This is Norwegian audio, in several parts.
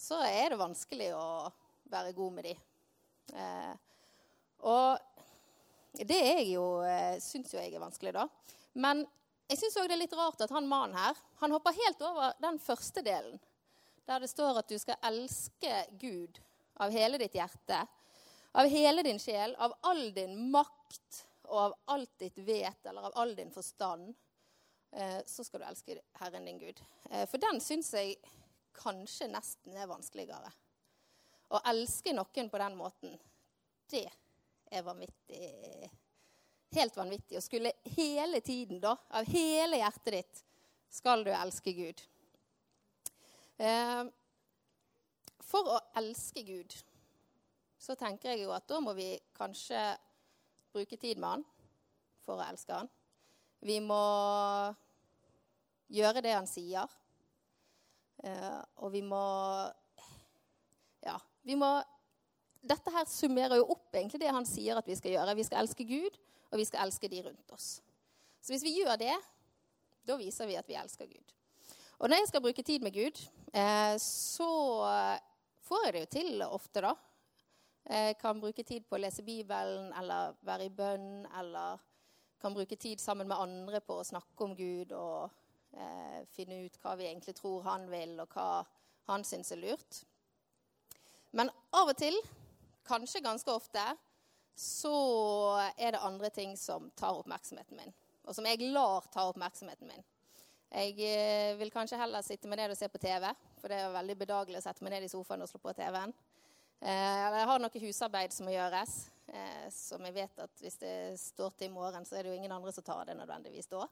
så er det vanskelig å være god med de. Eh, og det er jo, eh, syns jo jeg er vanskelig, da. Men jeg syns òg det er litt rart at han mannen her han hopper helt over den første delen, der det står at du skal elske Gud av hele ditt hjerte, av hele din sjel, av all din makt og av alt ditt vet eller av all din forstand. Eh, så skal du elske Herren din Gud. Eh, for den syns jeg kanskje nesten er vanskeligere. Å elske noen på den måten, det er vanvittig Helt vanvittig. Å skulle hele tiden, da, av hele hjertet ditt, skal du elske Gud. Eh, for å elske Gud så tenker jeg jo at da må vi kanskje bruke tid med han for å elske han. Vi må gjøre det han sier. Uh, og vi må Ja, vi må Dette her summerer jo opp egentlig det han sier at vi skal gjøre. Vi skal elske Gud, og vi skal elske de rundt oss. Så hvis vi gjør det, da viser vi at vi elsker Gud. Og når jeg skal bruke tid med Gud, uh, så får jeg det jo til ofte, da. Jeg kan bruke tid på å lese Bibelen eller være i bønn, eller kan bruke tid sammen med andre på å snakke om Gud og eh, finne ut hva vi egentlig tror han vil, og hva han syns er lurt. Men av og til, kanskje ganske ofte, så er det andre ting som tar oppmerksomheten min. Og som jeg lar ta oppmerksomheten min. Jeg eh, vil kanskje heller sitte med ned og se på TV, for det er veldig bedagelig å sette meg ned i sofaen og slå på TV-en. Eh, jeg har noe husarbeid som må gjøres, eh, som jeg vet at hvis det står til i morgen, så er det jo ingen andre som tar det nødvendigvis da.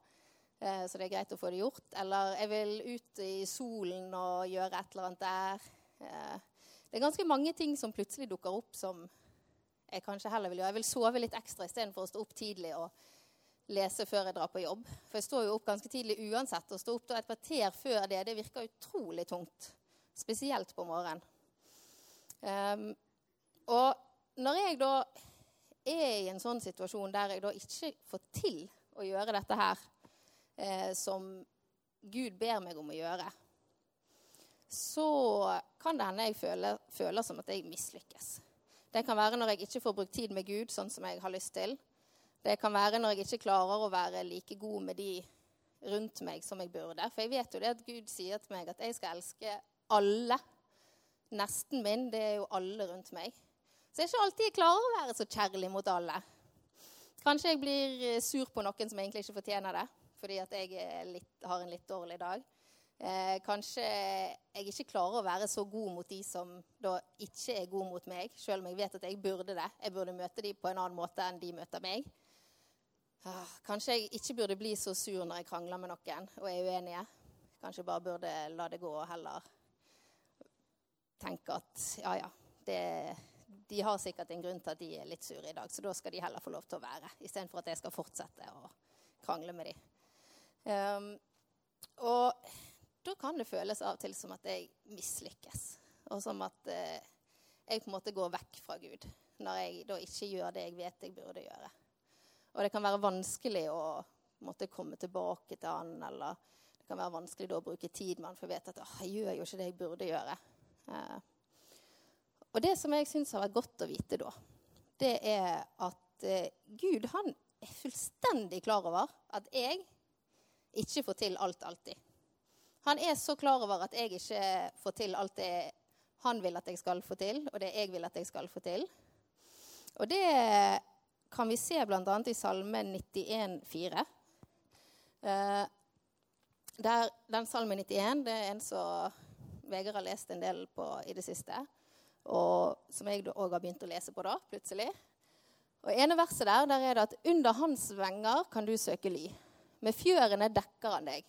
Eh, så det er greit å få det gjort. Eller jeg vil ut i solen og gjøre et eller annet der. Eh, det er ganske mange ting som plutselig dukker opp som jeg kanskje heller vil gjøre. Jeg vil sove litt ekstra istedenfor å stå opp tidlig og lese før jeg drar på jobb. For jeg står jo opp ganske tidlig uansett. Å stå opp et kvarter før det, det virker utrolig tungt. Spesielt på morgenen. Um, og når jeg da er i en sånn situasjon der jeg da ikke får til å gjøre dette her, eh, som Gud ber meg om å gjøre, så kan det hende jeg føler, føler som at jeg mislykkes. Det kan være når jeg ikke får brukt tid med Gud sånn som jeg har lyst til. Det kan være når jeg ikke klarer å være like god med de rundt meg som jeg burde. For jeg vet jo det at Gud sier til meg at jeg skal elske alle. Nesten min, det er jo alle rundt meg. Så jeg er ikke alltid klarer å være så kjærlig mot alle. Kanskje jeg blir eh, sur på noen som egentlig ikke fortjener det fordi at jeg litt, har en litt dårlig dag. Eh, kanskje jeg ikke klarer å være så god mot de som da ikke er god mot meg, selv om jeg vet at jeg burde det. Jeg burde møte de på en annen måte enn de møter meg. Ah, kanskje jeg ikke burde bli så sur når jeg krangler med noen og er uenige. Kanskje jeg bare burde la det gå og heller tenke at ja, ja, det, de har sikkert en grunn til at de er litt sure i dag, så da skal de heller få lov til å være, istedenfor at jeg skal fortsette å krangle med dem. Um, og da kan det føles av og til som at jeg mislykkes. Og som at eh, jeg på en måte går vekk fra Gud når jeg da ikke gjør det jeg vet jeg burde gjøre. Og det kan være vanskelig å måtte komme tilbake til han, eller det kan være vanskelig da å bruke tid med han, for jeg vet at jeg gjør jo ikke det jeg burde gjøre. Eh, og det som jeg syns har vært godt å vite da, det er at eh, Gud han er fullstendig klar over at jeg ikke får til alt alltid. Han er så klar over at jeg ikke får til alt det han vil at jeg skal få til, og det jeg vil at jeg skal få til. Og det kan vi se bl.a. i Salme 91,4. Uh, der, den Salme 91 det er en som Vegard har lest en del på i det siste. Og som jeg òg har begynt å lese på da, plutselig. Og ene verset der, der er det at under hans venger kan du søke ly. Med fjørene dekker han deg.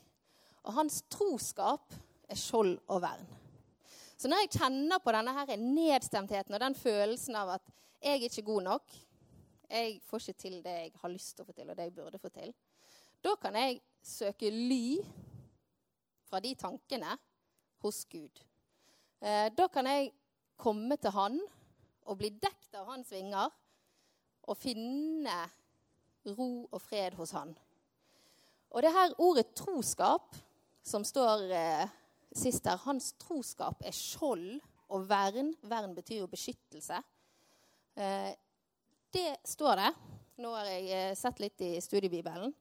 Og hans troskap er skjold og vern. Så når jeg kjenner på denne her nedstemtheten og den følelsen av at jeg er ikke god nok, jeg får ikke til det jeg har lyst til å få til, og det jeg burde få til, da kan jeg søke ly fra de tankene hos Gud. Eh, da kan jeg komme til Han og bli dekt av Hans vinger og finne ro og fred hos Han. Og det her ordet troskap, som står eh, sist her, hans troskap er skjold og vern. Vern betyr jo beskyttelse. Eh, det står det. Nå har jeg eh, sett litt i studiebibelen.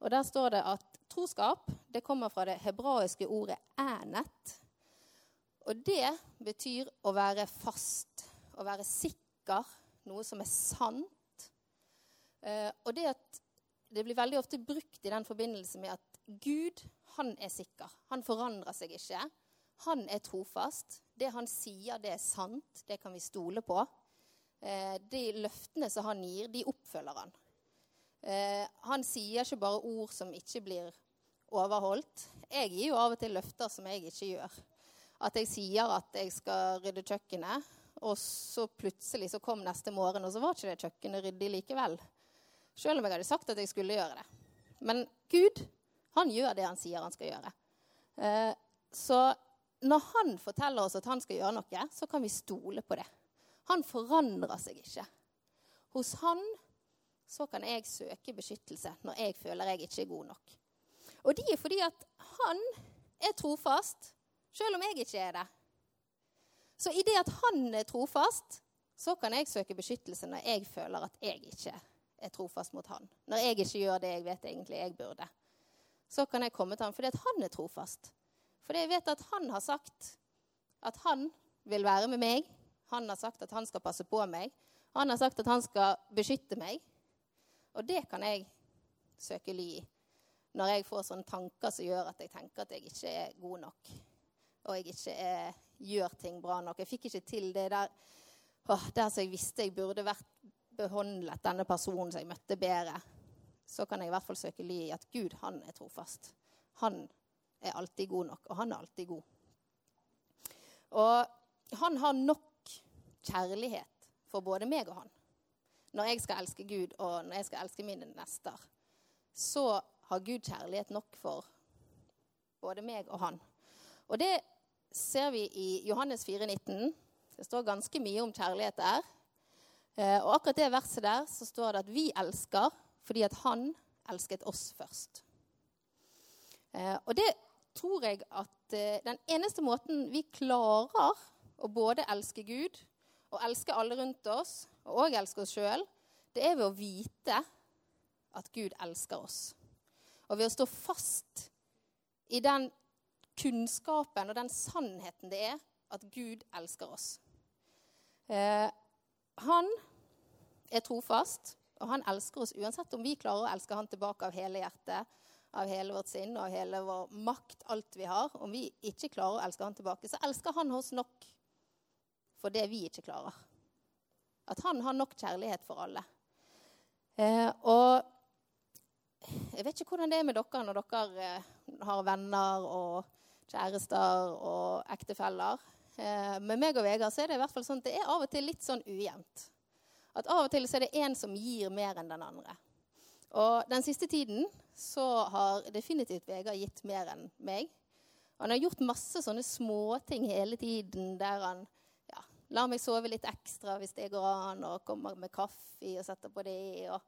Og der står det at troskap det kommer fra det hebraiske ordet 'ænet'. Og det betyr å være fast, å være sikker, noe som er sant. Eh, og det at det blir veldig ofte brukt i den forbindelse med at Gud, han er sikker. Han forandrer seg ikke. Han er trofast. Det han sier, det er sant. Det kan vi stole på. Eh, de løftene som han gir, de oppfølger han. Eh, han sier ikke bare ord som ikke blir overholdt. Jeg gir jo av og til løfter som jeg ikke gjør. At jeg sier at jeg skal rydde kjøkkenet, og så plutselig så kom neste morgen, og så var ikke det kjøkkenet ryddig likevel. Selv om jeg hadde sagt at jeg skulle gjøre det. Men Gud, han gjør det han sier han skal gjøre. Eh, så når han forteller oss at han skal gjøre noe, så kan vi stole på det. Han forandrer seg ikke. Hos han så kan jeg søke beskyttelse når jeg føler jeg ikke er god nok. Og det er fordi at han er trofast, selv om jeg ikke er det. Så i det at han er trofast, så kan jeg søke beskyttelse når jeg føler at jeg ikke er trofast mot han. Når jeg ikke gjør det jeg vet egentlig jeg burde. Så kan jeg komme til han fordi at han er trofast. Fordi jeg vet at han har sagt at han vil være med meg. Han har sagt at han skal passe på meg. Han har sagt at han skal beskytte meg. Og det kan jeg søke ly i når jeg får sånne tanker som gjør at jeg tenker at jeg ikke er god nok. Og jeg ikke er, gjør ting bra nok. Jeg fikk ikke til det der, åh, der som jeg visste jeg burde vært behandlet denne personen som jeg møtte, bedre. Så kan jeg i hvert fall søke ly i at Gud, han er trofast. Han er alltid god nok, og han er alltid god. Og han har nok kjærlighet for både meg og han når jeg skal elske Gud, og når jeg skal elske mine nester, så har Gud kjærlighet nok for både meg og han. Og det ser vi i Johannes 4,19. Det står ganske mye om kjærlighet der. Eh, og akkurat det verset der så står det at vi elsker fordi at han elsket oss først. Eh, og det tror jeg at eh, den eneste måten vi klarer å både elske Gud og elske alle rundt oss, og elske oss sjøl, det er ved å vite at Gud elsker oss. Og ved å stå fast i den kunnskapen og den sannheten det er at Gud elsker oss. Eh, han er trofast, og han elsker oss uansett om vi klarer å elske han tilbake av hele hjertet, av hele vårt sinn og av hele vår makt, alt vi har. Om vi ikke klarer å elske han tilbake, så elsker han oss nok for det vi ikke klarer. At han har nok kjærlighet for alle. Eh, og jeg vet ikke hvordan det er med dere når dere eh, har venner og kjærester og ektefeller. Eh, med meg og Vegard så er det i hvert fall sånn at det er av og til litt sånn ujevnt. At av og til så er det en som gir mer enn den andre. Og den siste tiden så har definitivt Vegard gitt mer enn meg. Han har gjort masse sånne småting hele tiden der han lar meg sove litt ekstra hvis det går an, og kommer med kaffe og setter på det. og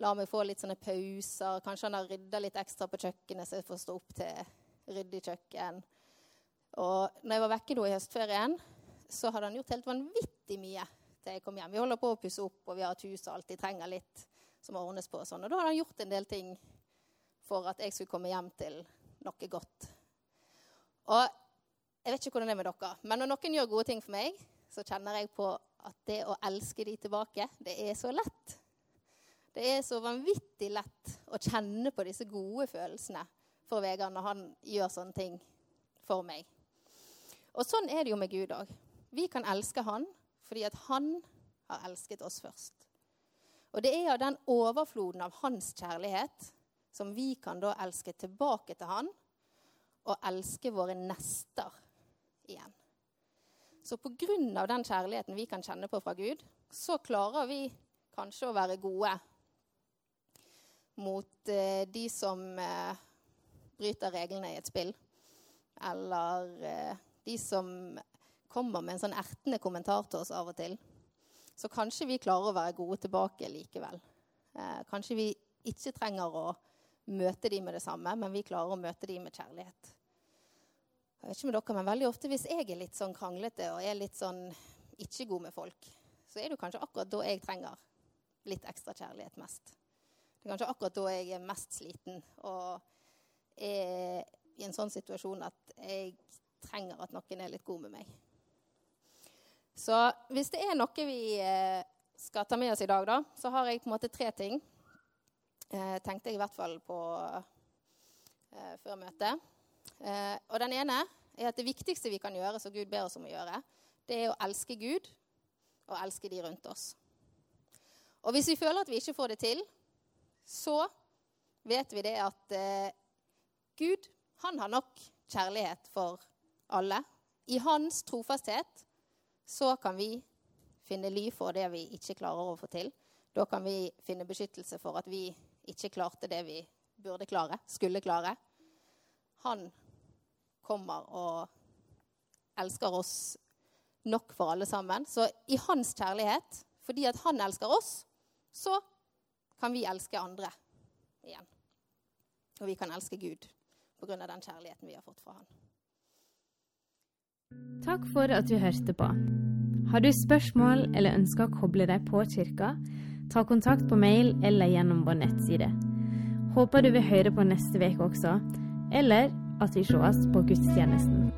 lar meg få litt sånne pauser. Kanskje han har rydda litt ekstra på kjøkkenet, så jeg får stå opp til ryddig kjøkken. Og når jeg var vekke nå i høstferien, så hadde han gjort helt vanvittig mye til jeg kom hjem. Vi holder på å pusse opp, og vi har et hus og alltid trenger litt som ordnes på. Og sånn. Og da hadde han gjort en del ting for at jeg skulle komme hjem til noe godt. Og jeg vet ikke hvordan det er med dere, men når noen gjør gode ting for meg, så kjenner jeg på at det å elske de tilbake, det er så lett. Det er så vanvittig lett å kjenne på disse gode følelsene for Vegard når han gjør sånne ting for meg. Og sånn er det jo med Gud òg. Vi kan elske Han fordi at Han har elsket oss først. Og det er av den overfloden av Hans kjærlighet som vi kan da elske tilbake til Han og elske våre nester igjen. Så på grunn av den kjærligheten vi kan kjenne på fra Gud, så klarer vi kanskje å være gode mot eh, de som eh, bryter reglene i et spill. Eller eh, de som kommer med en sånn ertende kommentar til oss av og til. Så kanskje vi klarer å være gode tilbake likevel. Eh, kanskje vi ikke trenger å møte de med det samme, men vi klarer å møte de med kjærlighet. Jeg vet ikke med dere, men veldig ofte hvis jeg er litt sånn kranglete og er litt sånn ikke god med folk, så er det kanskje akkurat da jeg trenger litt ekstra kjærlighet mest. Det er kanskje akkurat da jeg er mest sliten og er i en sånn situasjon at jeg trenger at noen er litt god med meg. Så hvis det er noe vi eh, skal ta med oss i dag, da, så har jeg på en måte tre ting. Eh, tenkte jeg i hvert fall på eh, før møtet. Eh, og den ene er at det viktigste vi kan gjøre, som Gud ber oss om å gjøre, det er å elske Gud og elske de rundt oss. Og hvis vi føler at vi ikke får det til, så vet vi det at eh, Gud han har nok kjærlighet for alle. I hans trofasthet så kan vi finne ly for det vi ikke klarer å få til. Da kan vi finne beskyttelse for at vi ikke klarte det vi burde klare, skulle klare. Han kommer og elsker oss nok for alle sammen. Så i hans kjærlighet, fordi at han elsker oss, så kan vi elske andre igjen. Og vi kan elske Gud pga. den kjærligheten vi har fått fra han. Takk for at du hørte på. Har du spørsmål eller ønsker å koble deg på kirka, ta kontakt på mail eller gjennom vår nettside. Håper du vil høre på neste uke også, eller at vi sees på gudstjenesten.